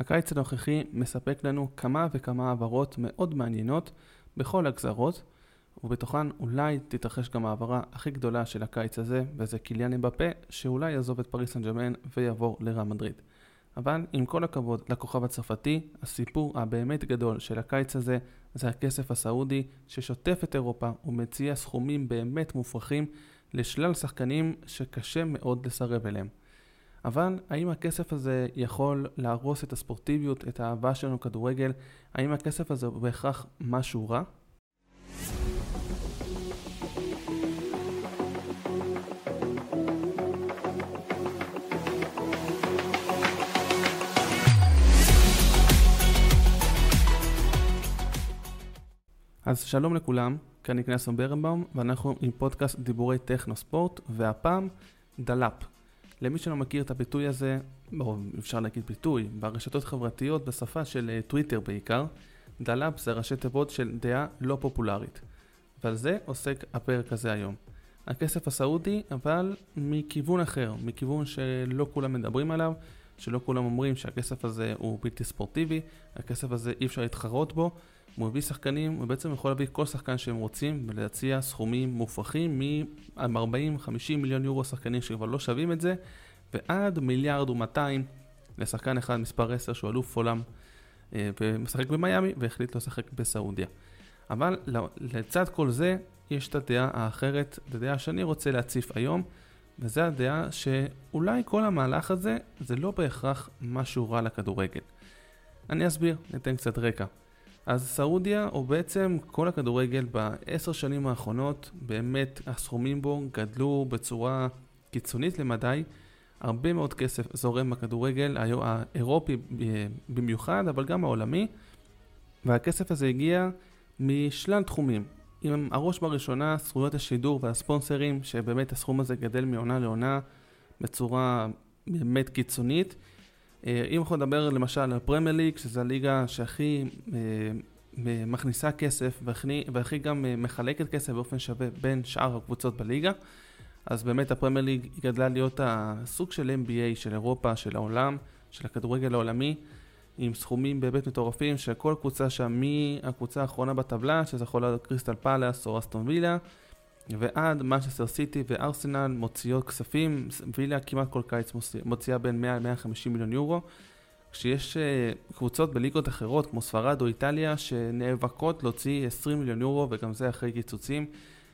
הקיץ הנוכחי מספק לנו כמה וכמה העברות מאוד מעניינות בכל הגזרות, ובתוכן אולי תתרחש גם העברה הכי גדולה של הקיץ הזה, וזה קיליאן אמבפה, שאולי יעזוב את פריס סן ג'רמן ויעבור לרם מדריד. אבל עם כל הכבוד לכוכב הצרפתי, הסיפור הבאמת גדול של הקיץ הזה זה הכסף הסעודי ששוטף את אירופה ומציע סכומים באמת מופרכים לשלל שחקנים שקשה מאוד לסרב אליהם. אבל האם הכסף הזה יכול להרוס את הספורטיביות, את האהבה שלנו לכדורגל? האם הכסף הזה הוא בהכרח משהו רע? אז שלום לכולם, כאן נקנסון ברנבאום, ואנחנו עם פודקאסט דיבורי טכנו ספורט, והפעם דלאפ. למי שלא מכיר את הביטוי הזה, או אפשר להגיד ביטוי, ברשתות חברתיות בשפה של אה, טוויטר בעיקר, דלאפ זה ראשי תיבות של דעה לא פופולרית. ועל זה עוסק הפרק הזה היום. הכסף הסעודי, אבל מכיוון אחר, מכיוון שלא כולם מדברים עליו, שלא כולם אומרים שהכסף הזה הוא בלתי ספורטיבי, הכסף הזה אי אפשר להתחרות בו, הוא מביא שחקנים, הוא בעצם יכול להביא כל שחקן שהם רוצים ולהציע סכומים מופרכים מ-40-50 מיליון יורו שחקנים שכבר לא שווים את זה ועד מיליארד ומאתיים לשחקן אחד מספר 10 שהוא אלוף עולם אה, ומשחק במיאמי והחליט לשחק בסעודיה. אבל לצד כל זה יש את הדעה האחרת, את הדעה שאני רוצה להציף היום וזה הדעה שאולי כל המהלך הזה זה לא בהכרח משהו רע לכדורגל. אני אסביר, ניתן קצת רקע. אז סעודיה, או בעצם כל הכדורגל בעשר שנים האחרונות, באמת הסכומים בו גדלו בצורה קיצונית למדי. הרבה מאוד כסף זורם בכדורגל, האירופי במיוחד, אבל גם העולמי. והכסף הזה הגיע משלל תחומים. עם הראש בראשונה, זכויות השידור והספונסרים, שבאמת הסכום הזה גדל מעונה לעונה בצורה באמת קיצונית. אה, אם אנחנו נדבר למשל על פרמייר ליג, שזו הליגה שהכי אה, מכניסה כסף והכי, והכי גם אה, מחלקת כסף באופן שווה בין שאר הקבוצות בליגה, אז באמת הפרמייר ליג גדלה להיות הסוג של NBA של אירופה, של העולם, של הכדורגל העולמי, עם סכומים באמת מטורפים, שכל קבוצה שם מהקבוצה האחרונה בטבלה, שזה יכול להיות קריסטל פאלאס או אסטון וילה, ועד מנצ'סטר סיטי וארסנל מוציאות כספים, וילה כמעט כל קיץ מוציאה בין 100 ל-150 מיליון יורו, כשיש uh, קבוצות בליגות אחרות כמו ספרד או איטליה שנאבקות להוציא 20 מיליון יורו וגם זה אחרי קיצוצים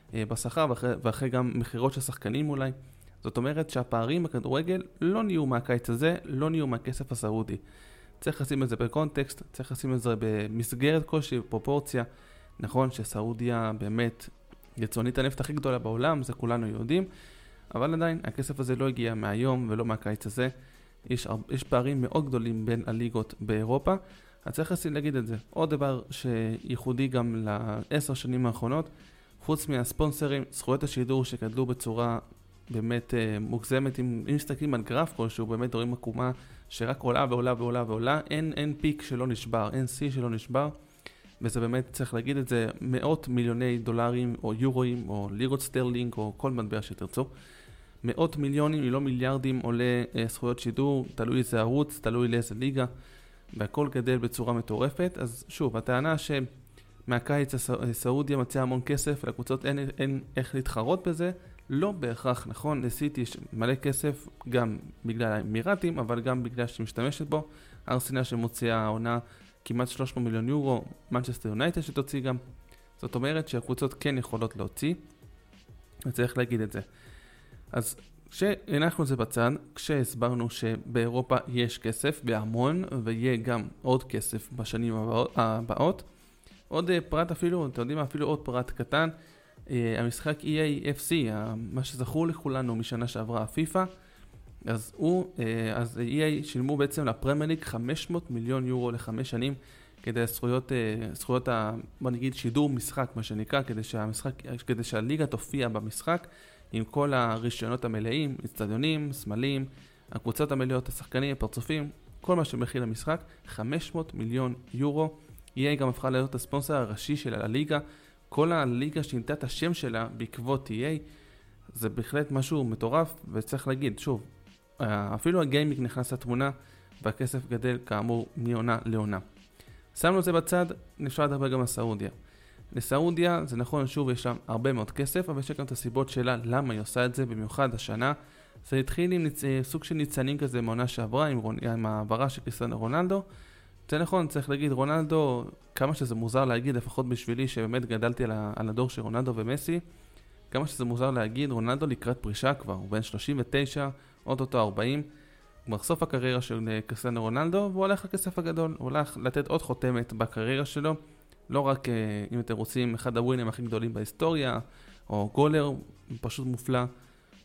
uh, בשכר ואחרי, ואחרי גם מכירות של שחקנים אולי. זאת אומרת שהפערים בכדורגל לא נהיו מהקיץ הזה, לא נהיו מהכסף הסעודי. צריך לשים את זה בקונטקסט, צריך לשים את זה במסגרת כלשהי, בפרופורציה. נכון שסעודיה באמת יצואנית הנפט הכי גדולה בעולם, זה כולנו יודעים, אבל עדיין הכסף הזה לא הגיע מהיום ולא מהקיץ הזה. יש, יש פערים מאוד גדולים בין הליגות באירופה, אז צריך להגיד את זה. עוד דבר שייחודי גם לעשר שנים האחרונות, חוץ מהספונסרים, זכויות השידור שגדלו בצורה באמת אה, מוגזמת, אם, אם מסתכלים על גרף כלשהו, באמת רואים עקומה שרק עולה ועולה ועולה ועולה, אין, אין peak שלא נשבר, אין שיא שלא נשבר. וזה באמת, צריך להגיד את זה, מאות מיליוני דולרים או יורואים או לירות סטרלינג או כל מטבע שתרצו. מאות מיליונים, אם לא מיליארדים, עולה אה, זכויות שידור, תלוי איזה ערוץ, תלוי לאיזה ליגה, והכל גדל בצורה מטורפת. אז שוב, הטענה שמהקיץ סעודיה מציעה המון כסף, לקבוצות אין, אין איך להתחרות בזה, לא בהכרח נכון, לסיטי יש מלא כסף, גם בגלל האמירתים, אבל גם בגלל שהיא משתמשת בו. ארסנל שמוציאה העונה כמעט 300 מיליון יורו, מנצ'סטר יונייטד שתוציא גם. זאת אומרת שהקבוצות כן יכולות להוציא, וצריך להגיד את זה. אז כשהנחנו את זה בצד, כשהסברנו שבאירופה יש כסף בהמון, ויהיה גם עוד כסף בשנים הבאות, עוד אה, פרט אפילו, אתם יודעים מה, אפילו עוד פרט קטן, אה, המשחק EAFC, מה שזכור לכולנו משנה שעברה, הפיפ"א, אז הוא, אה, אז EA שילמו בעצם לפרמייר ליג 500 מיליון יורו לחמש שנים כדי זכויות, אה, זכויות ה... בוא נגיד שידור משחק מה שנקרא, כדי שהמשחק, כדי שהליגה תופיע במשחק עם כל הרישיונות המלאים, אצטדיונים, סמלים, הקבוצות המלאות, השחקנים, הפרצופים, כל מה שמכיל המשחק, 500 מיליון יורו. EA גם הפכה להיות הספונסר הראשי של הליגה. כל הליגה שינתה את השם שלה בעקבות EA. זה בהחלט משהו מטורף, וצריך להגיד, שוב, אפילו הגיימינג נכנס לתמונה, והכסף גדל כאמור מעונה לעונה. שמנו את זה בצד, אפשר לדבר גם על סעודיה. לסעודיה זה נכון, שוב יש שם הרבה מאוד כסף, אבל יש גם את הסיבות שלה למה היא עושה את זה, במיוחד השנה. זה התחיל עם ניצ... סוג של ניצנים כזה מעונה שעברה, עם, רונ... עם העברה של קריסטיאנו רונלדו. זה נכון, צריך להגיד, רונלדו, כמה שזה מוזר להגיד, לפחות בשבילי, שבאמת גדלתי על, ה... על הדור של רונלדו ומסי, כמה שזה מוזר להגיד, רונלדו לקראת פרישה כבר, הוא בן 39, אוטוטו 40, כבר סוף הקריירה של אה, קריסטיאנו רונלדו, והוא הולך לכסף הגדול, הוא הולך לתת עוד חותמת בקריירה שלו, לא רק, אה, אם אתם רוצים, אחד הווינים הכי גדולים בהיסטוריה, או גולר, פשוט מופלא.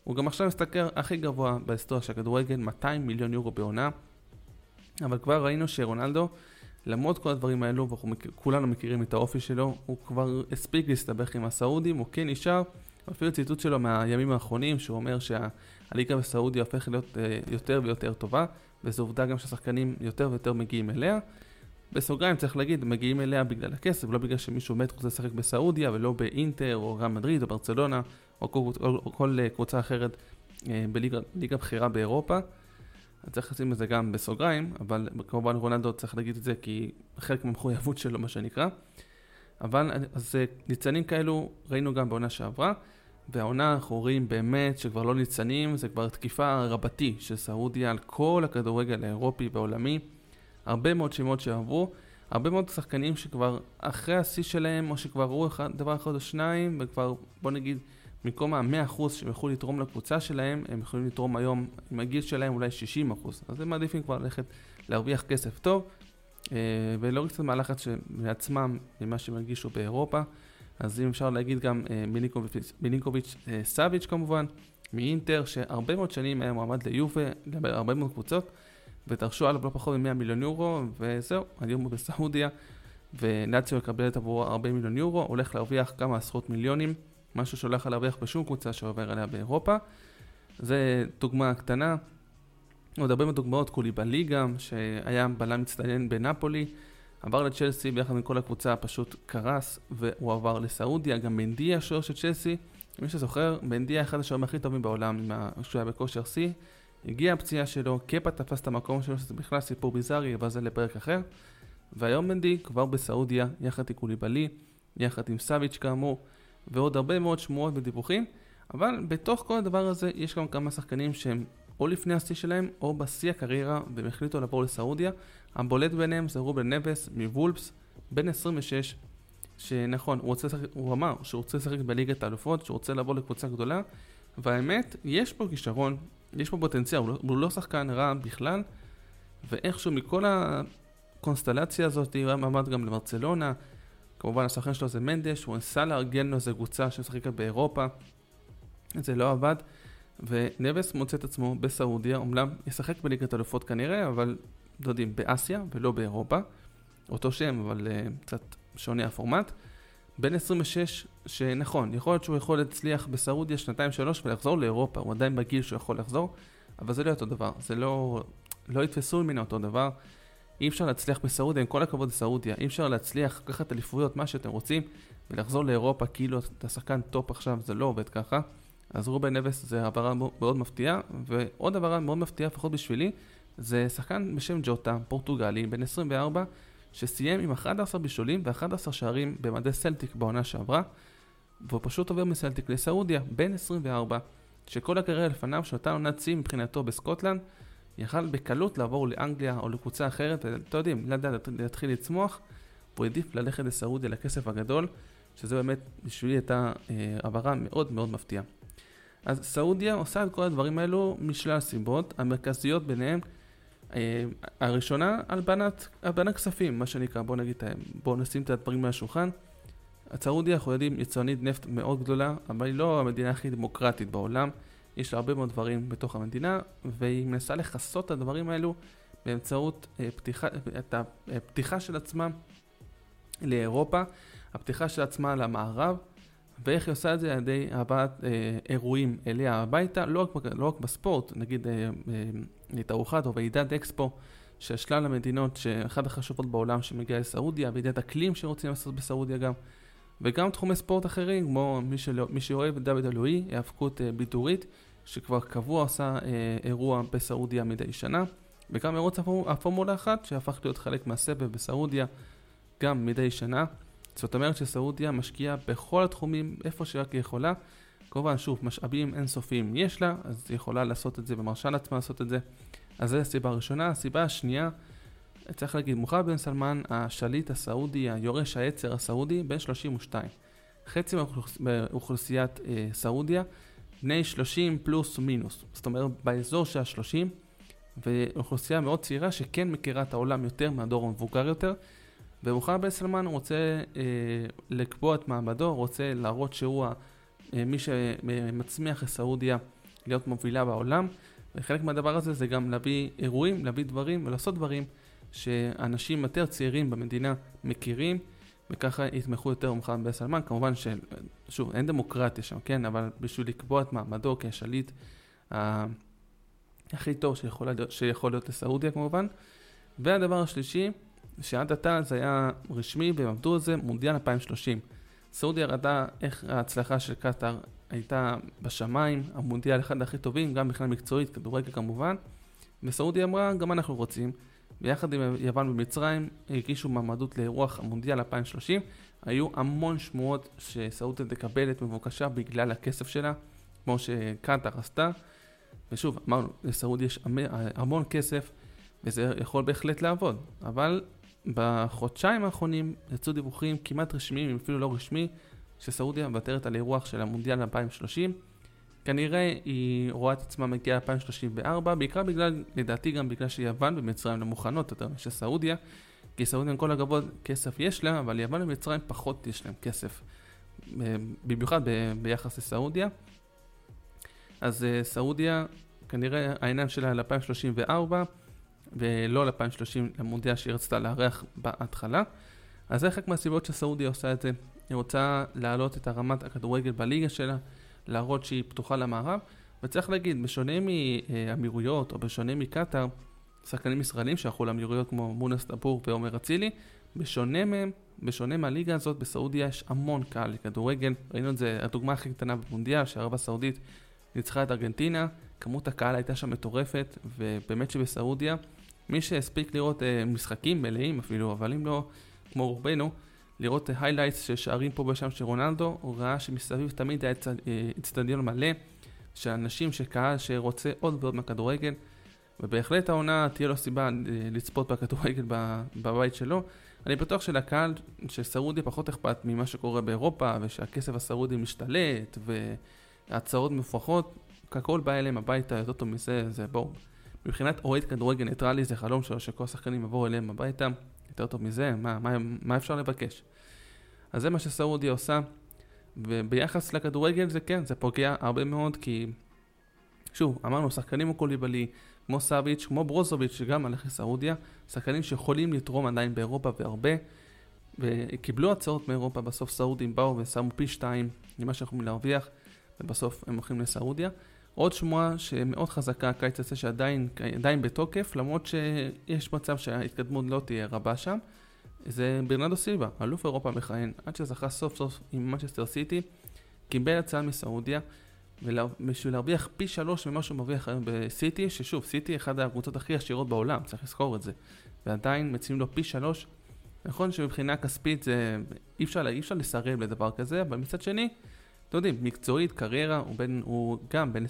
הוא גם עכשיו משתכר הכי גבוה בהיסטוריה של הכדורגל, 200 מיליון יורו בעונה. אבל כבר ראינו שרונלדו, למרות כל הדברים האלו, ואנחנו כולנו מכירים את האופי שלו, הוא כבר הספיק להסתבך עם הסעודים, הוא כן נשאר, אפילו ציטוט שלו מהימים האחרונים, שהוא אומר שהליגה בסעודיה הופכת להיות אה, יותר ויותר טובה, וזו עובדה גם שהשחקנים יותר ויותר מגיעים אליה. בסוגריים צריך להגיד, מגיעים אליה בגלל הכסף, לא בגלל שמישהו באמת רוצה לשחק בסעודיה ולא באינטר או רם מדריד או ברצלונה או כל, או, או כל אה, קבוצה אחרת אה, בליגה בכירה באירופה. אז צריך לשים את זה גם בסוגריים, אבל כמובן רונלדו צריך להגיד את זה כי חלק מהמחויבות שלו מה שנקרא. אבל אז ניצנים כאלו ראינו גם בעונה שעברה, והעונה אנחנו רואים באמת שכבר לא ניצנים, זה כבר תקיפה רבתי של סעודיה על כל הכדורגל האירופי והעולמי. הרבה מאוד שמות שעברו, הרבה מאוד שחקנים שכבר אחרי השיא שלהם, או שכבר ראו אחד, דבר אחד או שניים, וכבר בוא נגיד במקום ה-100% שהם יכלו לתרום לקבוצה שלהם, הם יכולים לתרום היום עם הגיל שלהם אולי 60%. אז הם מעדיפים כבר ללכת להרוויח כסף טוב, אה, ולא קצת מהלחץ מעצמם, ממה שהם הרגישו באירופה. אז אם אפשר להגיד גם אה, מילינקוביץ', אה, סאביץ' כמובן, מאינטר, שהרבה מאוד שנים היה מועמד ליובה, להרבה מאוד קבוצות. ודרשו עליו לא פחות מ-100 מיליון יורו, וזהו, היום הוא בסעודיה, ונאציו יקבל את עבורו 40 מיליון יורו, הולך להרוויח כמה עשרות מיליונים, משהו שהולך להרוויח בשום קבוצה שעובר עליה באירופה. זה דוגמה קטנה. עוד הרבה מאוד דוגמאות, קוליבלי גם, שהיה בלם מצטיין בנפולי, עבר לצ'לסי ביחד עם כל הקבוצה, פשוט קרס, והוא עבר לסעודיה, גם בנדיה, השוער של צ'לסי, מי שזוכר, בנדיה אחד השוערים הכי טובים בעולם, כשהוא היה בכושר שיא. הגיעה הפציעה שלו, קפה תפס את המקום שלו, שזה בכלל סיפור ביזארי, אבל זה לפרק אחר. והיום מנדי כבר בסעודיה, יחד עם קוליבלי, יחד עם סאביץ' כאמור, ועוד הרבה מאוד שמועות ודיווחים. אבל בתוך כל הדבר הזה יש גם כמה שחקנים שהם או לפני השיא שלהם, או בשיא הקריירה, והם החליטו לעבור לסעודיה. הבולט ביניהם זה רובן נבס מוולפס, בן 26, שנכון, הוא, רוצה, הוא אמר שהוא רוצה לשחק בליגת האלופות, שהוא רוצה לעבור לקבוצה גדולה, והאמת, יש פה כישרון, יש פה פוטנציאל, הוא לא, הוא לא שחקן רע בכלל, ואיכשהו מכל הקונסטלציה הזאת, הוא היה מעמד גם לברצלונה, כמובן השחקן שלו זה מנדש, הוא ניסה לארגן לו איזה קבוצה שמשחקת באירופה, זה לא עבד, ונבס מוצא את עצמו בסעודיה, אומנם ישחק בליגת אלופות כנראה, אבל יודעים, באסיה ולא באירופה, אותו שם, אבל uh, קצת שונה הפורמט. בן 26, שנכון, יכול להיות שהוא יכול להצליח בסעודיה שנתיים שלוש ולחזור לאירופה, הוא עדיין בגיל שהוא יכול לחזור, אבל זה לא אותו דבר, זה לא, לא יתפסו ממנו אותו דבר. אי אפשר להצליח בסעודיה, עם כל הכבוד לסעודיה, אי אפשר להצליח לקחת אליפויות, מה שאתם רוצים, ולחזור לאירופה כאילו אתה שחקן טופ עכשיו, זה לא עובד ככה. אז רובן נבס זה העברה מאוד מפתיעה, ועוד העברה מאוד מפתיעה, לפחות בשבילי, זה שחקן בשם ג'וטה, פורטוגלי, בן 24, שסיים עם 11 בישולים ו-11 שערים במדי סלטיק בעונה שעברה, והוא פשוט עובר מסלטיק לסעודיה, בן 24, שכל הקריירה לפניו, שאותה עונת שיא מבחינתו בסקוטלנד, יכל בקלות לעבור לאנגליה או לקבוצה אחרת, אתם יודעים, לדעת להתחיל לצמוח, והוא העדיף ללכת לסעודיה לכסף הגדול, שזה באמת בשבילי הייתה אה, העברה מאוד מאוד מפתיעה. אז סעודיה עושה את כל הדברים האלו משלל סיבות, המרכזיות ביניהן אה, הראשונה, הלבנת, הלבנת כספים, מה שנקרא, בואו נגיד, בואו נשים את הדברים מהשולחן. סעודיה, אנחנו יודעים, יצרנית נפט מאוד גדולה, אבל היא לא המדינה הכי דמוקרטית בעולם. יש לה הרבה מאוד דברים בתוך המדינה, והיא מנסה לכסות את הדברים האלו באמצעות אה, פתיחה, את הפתיחה של עצמה לאירופה, הפתיחה של עצמה למערב, ואיך היא עושה את זה על ידי הבאת אה, אירועים אליה הביתה, לא רק, לא רק בספורט, נגיד אה, אה, או ועידת אקספו של שלל המדינות, שאחת החשובות בעולם שמגיעה לסעודיה, ועידת אקלים שרוצים לעשות בסעודיה גם, וגם תחומי ספורט אחרים, כמו מי, שלא, מי שאוהב אלוהי, היאבקות אה, בידורית, שכבר קבוע עושה אה, אירוע בסעודיה מדי שנה. וגם מרוץ הפורמולה 1 שהפך להיות חלק מהסבב בסעודיה גם מדי שנה. זאת אומרת שסעודיה משקיעה בכל התחומים איפה שרק היא יכולה. כמובן, שוב, משאבים אינסופיים יש לה, אז היא יכולה לעשות את זה ומרשה לעצמה לעשות את זה. אז זו הסיבה הראשונה. הסיבה השנייה, צריך להגיד, מוחמד בן סלמן, השליט הסעודי, היורש העצר הסעודי, בן 32. חצי מאוכלוסיית אה, סעודיה, בני 30 פלוס מינוס. זאת אומרת, באזור של ה-30, ואוכלוסייה מאוד צעירה שכן מכירה את העולם יותר מהדור המבוגר יותר. ומוחמד בן סלמן רוצה אה, לקבוע את מעמדו, רוצה להראות שהוא אה, מי שמצמיח את סעודיה להיות מובילה בעולם. וחלק מהדבר הזה זה גם להביא אירועים, להביא דברים ולעשות דברים שאנשים יותר צעירים במדינה מכירים, וככה יתמכו יותר במוחמד בן סלמן. כמובן ששוב, אין דמוקרטיה שם, כן? אבל בשביל לקבוע את מעמדו כשליט ה... הכי טוב שיכול להיות, שיכול להיות לסעודיה כמובן. והדבר השלישי, שעד עתה זה היה רשמי והם עבדו על זה, מונדיאל 2030. סעודיה ראתה איך ההצלחה של קטאר הייתה בשמיים, המונדיאל אחד הכי טובים, גם מבחינה מקצועית, כדורגל כמובן, וסעודיה אמרה, גם אנחנו רוצים, ביחד עם יוון ומצרים הגישו מעמדות לאירוח המונדיאל 2030. היו המון שמועות שסעודיה תקבל את מבוקשה בגלל הכסף שלה, כמו שקטאר עשתה. ושוב, אמרנו, לסעודיה יש המון כסף, וזה יכול בהחלט לעבוד, אבל בחודשיים האחרונים יצאו דיווחים כמעט רשמיים, אם אפילו לא רשמי, שסעודיה מוותרת על אירוח של המונדיאל 2030. כנראה היא רואה את עצמה מגיעה ל-2034, בעיקר בגלל, לדעתי גם בגלל שיוון ומצרים לא מוכנות יותר מאשר סעודיה, כי סעודיה עם כל הכבוד כסף יש לה, אבל יוון ומצרים פחות יש להם כסף, אה, במיוחד ב- ביחס לסעודיה. אז uh, סעודיה, כנראה העיניים שלה ל-2034, ולא ל-2030 למונדיאל שהיא רצתה לארח בהתחלה. אז זה חלק מהסיבות שסעודיה עושה את זה. היא רוצה להעלות את הרמת הכדורגל בליגה שלה, להראות שהיא פתוחה למערב, וצריך להגיד, בשונה מאמירויות או בשונה מקטאר, שחקנים ישראלים שהלכו לאמירויות כמו מונס דבור ועומר אצילי, בשונה מהם, בשונה מהליגה הזאת, בסעודיה יש המון קהל לכדורגל. ראינו את זה, הדוגמה הכי קטנה במונדיאל, שערב הסעודית ניצחה את ארגנטינה, כמות הקהל הייתה שם מטורפת, ובאמת שבסעודיה, מי שהספיק לראות אה, משחקים מלאים אפילו, אבל אם לא, כמו רובנו, לראות היילייטס של שערים פה ושם של רונלדו, הוא ראה שמסביב תמיד היה אצטדיון אה, מלא, שאנשים, שקהל שרוצה עוד ועוד מהכדורגל, ובהחלט העונה תהיה לו סיבה אה, לצפות בכדורגל בבית שלו. אני בטוח שלקהל של סעודיה פחות אכפת ממה שקורה באירופה, ושהכסף הסעודי משתלט, והצעות מופרכות, ככל בא אליהם הביתה יותר טוב מזה, זה בואו. מבחינת אוהד כדורגל ניטרלי זה חלום שלו שכל השחקנים יבואו אליהם הביתה, יותר טוב מזה, מה, מה, מה אפשר לבקש? אז זה מה שסעודיה עושה, וביחס לכדורגל זה כן, זה פוגע הרבה מאוד כי, שוב, אמרנו, שחקנים כמו קוליבלי, כמו סאביץ', כמו ברוזוביץ', שגם הלך לסעודיה, שחקנים שיכולים לתרום עדיין באירופה והרבה, וקיבלו הצעות מאירופה, בסוף סעודים באו ושמו פי שתיים ממה שיכולים להרוויח, ובסוף הם הולכים לסעודיה. עוד שמועה שמאוד חזקה הקיץ הזה שעדיין בתוקף, למרות שיש מצב שההתקדמות לא תהיה רבה שם, זה ברנדו סילבה, אלוף אירופה מכהן, עד שזכה סוף סוף עם מנצ'סטר סיטי, קיבל הצעה מסעודיה, ובשביל להרוויח פי שלוש ממה שהוא מרוויח היום בסיטי, ששוב, סיטי אחת הקבוצות הכי עשירות בעולם, צריך לזכור את זה, ועדיין מציעים לו פי שלוש. נכון שמבחינה כספית זה, אי אפשר, אי אפשר לסרב לדבר כזה, אבל מצד שני, אתם יודעים, מקצועית, קריירה, הוא, בין, הוא גם בין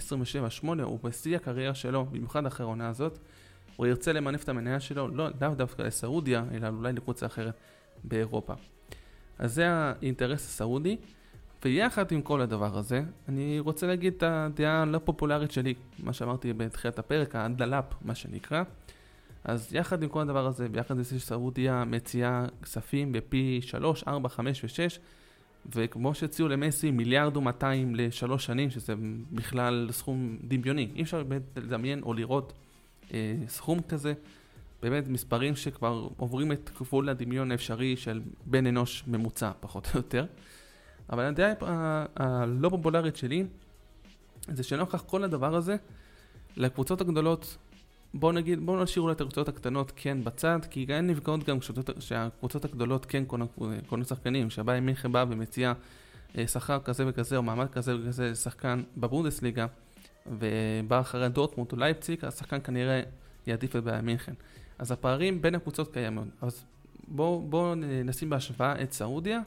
27-8, הוא בשיא הקריירה שלו, במיוחד אחרי העונה הזאת. הוא ירצה למנף את המניה שלו, לא לאו דווקא לסעודיה, אלא אולי לקבוצה אחרת באירופה. אז זה האינטרס הסעודי, ויחד עם כל הדבר הזה, אני רוצה להגיד את הדעה הלא פופולרית שלי, מה שאמרתי בתחילת הפרק, הדלאפ, מה שנקרא. אז יחד עם כל הדבר הזה, ביחד עם זה שסעודיה מציעה כספים בפי 3, 4, 5 ו-6, וכמו שהציעו למסי מיליארד ומאתיים לשלוש שנים, שזה בכלל סכום דמיוני. אי אפשר באמת לדמיין או לראות אה, סכום כזה. באמת מספרים שכבר עוברים את גבול הדמיון האפשרי של בן אנוש ממוצע, פחות או יותר. אבל הדעה הלא פופולרית שלי, זה שנוכח כל הדבר הזה, לקבוצות הגדולות בואו נגיד, בואו נשאיר אולי את הקבוצות הקטנות כן בצד, כי הן נפגעות גם כשהקבוצות הגדולות כן קונות שחקנים, שהבאי מינכן בא ומציע אה, שכר כזה וכזה או מעמד כזה וכזה לשחקן בבונדסליגה, ובא אחרי דורטמונט או לייפציג, השחקן כנראה יעדיף את ביירן מינכן. אז הפערים בין הקבוצות קיימים. אז בואו בוא נשים בהשוואה את סעודיה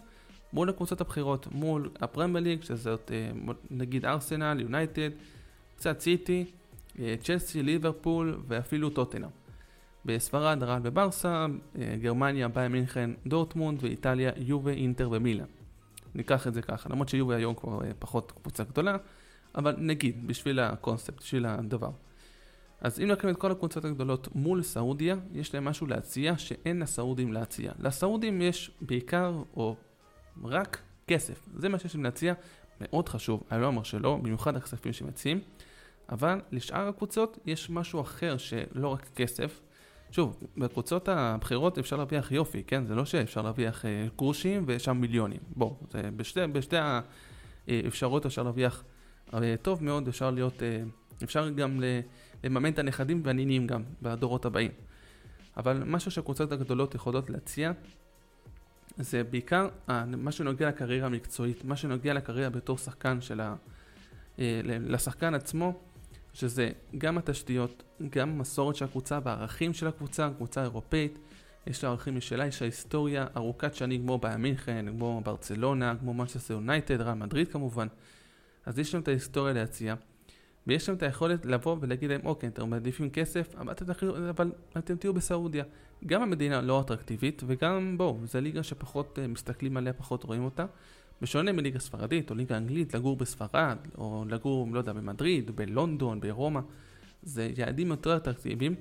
מול הקבוצות הבכירות, מול הפרמייר ליג, שזאת אה, נגיד ארסנל, יונייטד, קצת סיטי, צ'לסי, ליברפול ואפילו טוטנאם. בספרד, רעל וברסה, אה, גרמניה, באיירן מינכן, דורטמונד ואיטליה, יובה, אינטר ומילאן. ניקח את זה ככה, למרות שיובה היום כבר פחות קבוצה גדולה, אבל נגיד, בשביל הקונספט, בשביל הדבר. אז אם נקיים את כל הקבוצות הגדולות מול סעודיה, יש להם משהו להציע שאין לסעודים להציע. לסעודים יש בעיקר, או רק כסף. זה מה שיש להם להציע, מאוד חשוב, אני לא אומר שלא, במיוחד הכספים שמציעים, אבל לשאר הקבוצות יש משהו אחר שלא רק כסף. שוב, בקבוצות הבחירות אפשר להרוויח יופי, כן? זה לא שאפשר להרוויח אה, גרושים ושם מיליונים. בואו, בשתי, בשתי האפשרויות אפשר להרוויח אה, טוב מאוד, אפשר להיות, אה, אפשר גם לממן את הנכדים והנינים גם בדורות הבאים. אבל משהו שהקבוצות הגדולות יכולות להציע זה בעיקר מה שנוגע לקריירה המקצועית, מה שנוגע לקריירה בתור שחקן של ה... לשחקן עצמו, שזה גם התשתיות, גם המסורת של הקבוצה והערכים של הקבוצה, קבוצה אירופאית, יש לה ערכים משלה, יש לה היסטוריה ארוכת שנים כמו בימין מינכן, כמו ברצלונה, כמו מנצ'סטר יונייטד, רן מדריד כמובן, אז יש להם את ההיסטוריה להציע. ויש להם את היכולת לבוא ולהגיד להם, אוקיי, אתם מעדיפים כסף, אבל אתם, אבל אתם תהיו בסעודיה. גם המדינה לא אטרקטיבית, וגם, בואו, זו ליגה שפחות uh, מסתכלים עליה, פחות רואים אותה. בשונה מליגה ספרדית או ליגה אנגלית, לגור בספרד, או לגור, לא יודע, במדריד, בלונדון, ברומא, זה יעדים יותר אטרקטיביים.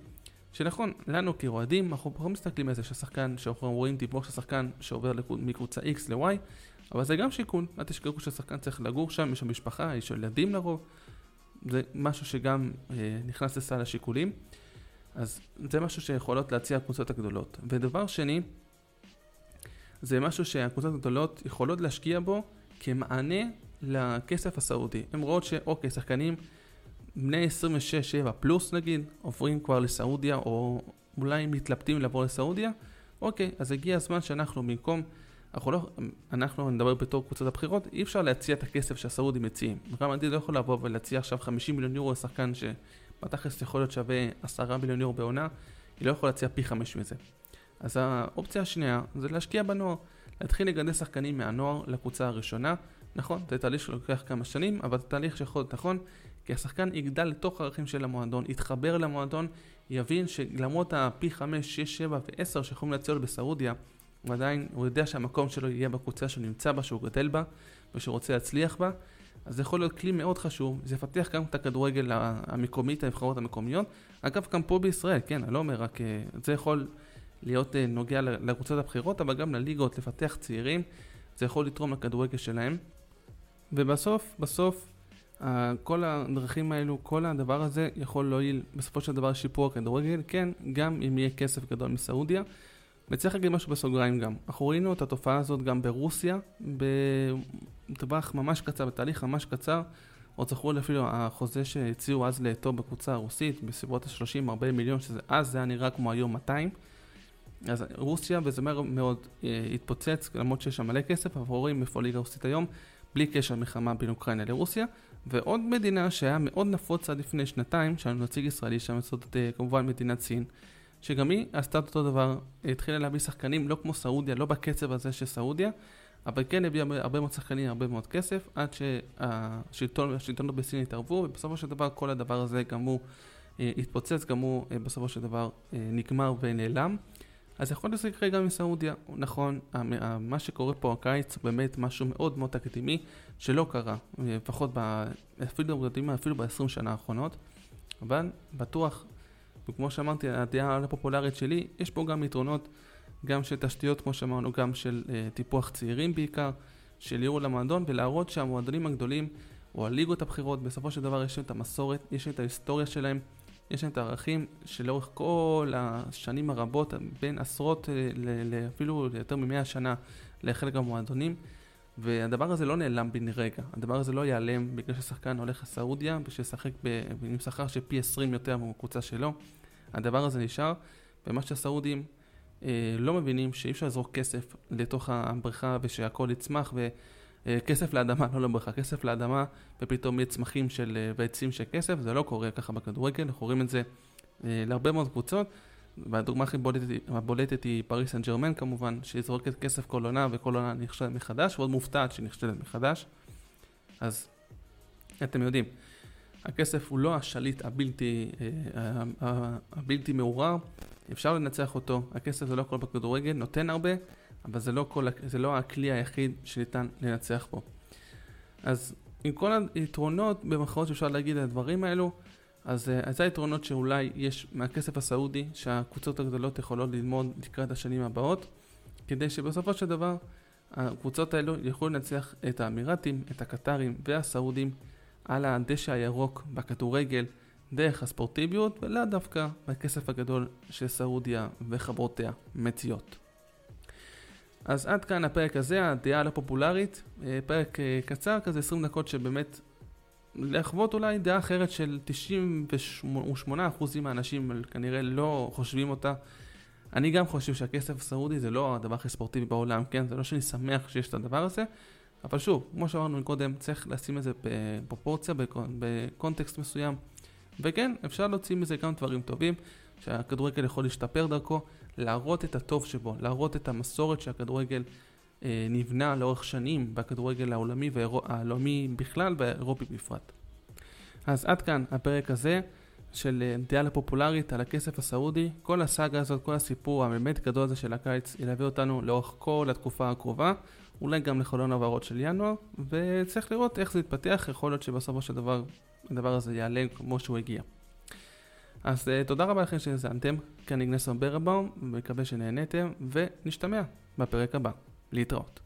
שנכון, לנו כאוהדים, אנחנו פחות מסתכלים על זה שהשחקן, שאנחנו רואים דיווח של שחקן שעובר מקבוצה X ל-Y, אבל זה גם שיקול, אל תשכחו שהשחקן צריך לגור שם, יש שם משפחה, יש ילדים לרוב. זה משהו שגם אה, נכנס לסל השיקולים. אז זה משהו שיכולות להציע הקבוצות הגדולות. ודבר שני, זה משהו שהקבוצות הגדולות יכולות להשקיע בו כמענה לכסף הסעודי. הן רואות שאוקיי, שחקנים בני 26-7 פלוס נגיד, עוברים כבר לסעודיה, או אולי מתלבטים לבוא לסעודיה, אוקיי, אז הגיע הזמן שאנחנו במקום אנחנו לא, אנחנו נדבר בתור קבוצת הבחירות, אי אפשר להציע את הכסף שהסעודים מציעים. רם מדריד לא יכול לבוא ולהציע עכשיו 50 מיליון יורו לשחקן שבתכלס יכול להיות שווה 10 מיליון יורו בעונה, היא לא יכולה להציע פי 5 מזה. אז האופציה השנייה זה להשקיע בנוער, להתחיל לגדל שחקנים מהנוער לקבוצה הראשונה. נכון, זה תהליך שלוקח כמה שנים, אבל זה תהליך שיכול להיות נכון, כי השחקן יגדל לתוך הערכים של המועדון, יתחבר למועדון, יבין שלמרות הפי 5, 6, 7 ו-10 שיכולים להציע לו בסעודיה, הוא עדיין, הוא יודע שהמקום שלו יהיה בקבוצה שהוא נמצא בה, שהוא גדל בה, ושהוא רוצה להצליח בה. אז זה יכול להיות כלי מאוד חשוב, זה יפתח גם את הכדורגל המקומית, הנבחרות המקומיות. אגב, גם פה בישראל, כן, אני לא אומר רק, אה, זה יכול להיות אה, נוגע לקבוצות הבחירות, אבל גם לליגות, לפתח צעירים, זה יכול לתרום לכדורגל שלהם. ובסוף, בסוף, כל הדרכים האלו, כל הדבר הזה יכול להועיל בסופו של דבר שיפור הכדורגל, כן, גם אם יהיה כסף גדול מסעודיה. וצריך להגיד משהו בסוגריים גם. אנחנו ראינו את התופעה הזאת גם ברוסיה, בטווח ממש קצר, בתהליך ממש קצר. עוד זכרו לי אפילו החוזה שהציעו אז לאטו בקבוצה הרוסית, בסביבות ה-30-40 מיליון, שאז זה היה נראה כמו היום 200. אז רוסיה, וזה מהר מאוד אה, התפוצץ, למרות שיש שם מלא כסף, אנחנו רואים איפה ליגה רוסית היום, בלי קשר למלחמה בין אוקראינה לרוסיה. ועוד מדינה שהיה מאוד נפוץ עד לפני שנתיים, שהיה נציג ישראלי שם, זאת אה, כמובן מדינת סין. שגם היא עשתה אותו דבר, התחילה להביא שחקנים לא כמו סעודיה, לא בקצב הזה של סעודיה, אבל כן הביאה הרבה מאוד שחקנים, הרבה מאוד כסף, עד שהשלטון בסין התערבו, ובסופו של דבר כל הדבר הזה גם הוא אה, התפוצץ, גם הוא בסופו של דבר נגמר ונעלם. אז יכול להיות שזה יקרה גם עם סעודיה, נכון, מה שקורה פה הקיץ הוא באמת משהו מאוד מאוד תקדימי, שלא קרה, לפחות ב, אפילו, אפילו ב-20 שנה האחרונות, אבל בטוח וכמו שאמרתי, הדעה הפופולרית שלי, יש פה גם יתרונות, גם של תשתיות, כמו שאמרנו, גם של uh, טיפוח צעירים בעיקר, של ייעול למועדון, ולהראות שהמועדונים הגדולים, או הליגות הבכירות, בסופו של דבר יש את המסורת, יש את ההיסטוריה שלהם, יש להם את הערכים שלאורך כל השנים הרבות, בין עשרות, אה, אפילו יותר ממאה שנה, לחלק מהמועדונים. והדבר הזה לא נעלם בן רגע, הדבר הזה לא ייעלם בגלל ששחקן הולך לסעודיה ושישחק עם שכר של פי 20 יותר מהקבוצה שלו. הדבר הזה נשאר, ומה שהסעודים אה, לא מבינים שאי אפשר לזרוק כסף לתוך הבריכה ושהכול יצמח וכסף אה, לאדמה, לא לבריכה, כסף לאדמה ופתאום יהיה צמחים של, אה, ועצים של כסף, זה לא קורה ככה בכדורגל, אנחנו רואים את זה להרבה מאוד קבוצות, והדוגמה הכי בולטת, הבולטת היא פריס סן ג'רמן כמובן, שהיא זורקת כסף כל עונה וכל עונה נכשלת מחדש, ועוד מופתעת שהיא נכשלת מחדש. אז אתם יודעים, הכסף הוא לא השליט הבלתי, הבלתי מעורר, אפשר לנצח אותו, הכסף זה לא הכל בכדורגל, נותן הרבה, אבל זה לא, כל, זה לא הכלי היחיד שניתן לנצח בו. אז עם כל היתרונות במחאות שאפשר להגיד על הדברים האלו, אז, אה, אז היתרונות שאולי יש מהכסף הסעודי, שהקבוצות הגדולות יכולות ללמוד לקראת השנים הבאות, כדי שבסופו של דבר הקבוצות האלו יוכלו לנצח את האמירתים, את הקטרים והסעודים על הדשא הירוק בכדורגל דרך הספורטיביות ולאו דווקא בכסף הגדול שסעודיה וחברותיה מציעות. אז עד כאן הפרק הזה, הדעה הלא פופולרית, אה, פרק אה, קצר, כזה 20 דקות שבאמת לחוות אולי דעה אחרת של 98% מהאנשים כנראה לא חושבים אותה. אני גם חושב שהכסף הסעודי זה לא הדבר הכי ספורטיבי בעולם, כן? זה לא שאני שמח שיש את הדבר הזה, אבל שוב, כמו שאמרנו קודם, צריך לשים את זה בפרופורציה, בקונטקסט מסוים. וכן, אפשר להוציא מזה גם דברים טובים, שהכדורגל יכול להשתפר דרכו, להראות את הטוב שבו, להראות את המסורת שהכדורגל אה, נבנה לאורך שנים בכדורגל העולמי והעולמי בכלל והאירופי בפרט. אז עד כאן הפרק הזה של אה, דעה לפופולרית על הכסף הסעודי. כל הסאגה הזאת, כל הסיפור הבאמת גדול הזה של הקיץ ילווה אותנו לאורך כל התקופה הקרובה, אולי גם לחלון העברות של ינואר, וצריך לראות איך זה יתפתח, יכול להיות שבסופו של דבר הדבר הזה יעלה כמו שהוא הגיע. אז uh, תודה רבה לכם שהאזנתם, כאן איגנסון ברבאום, מקווה שנהניתם, ונשתמע בפרק הבא. להתראות.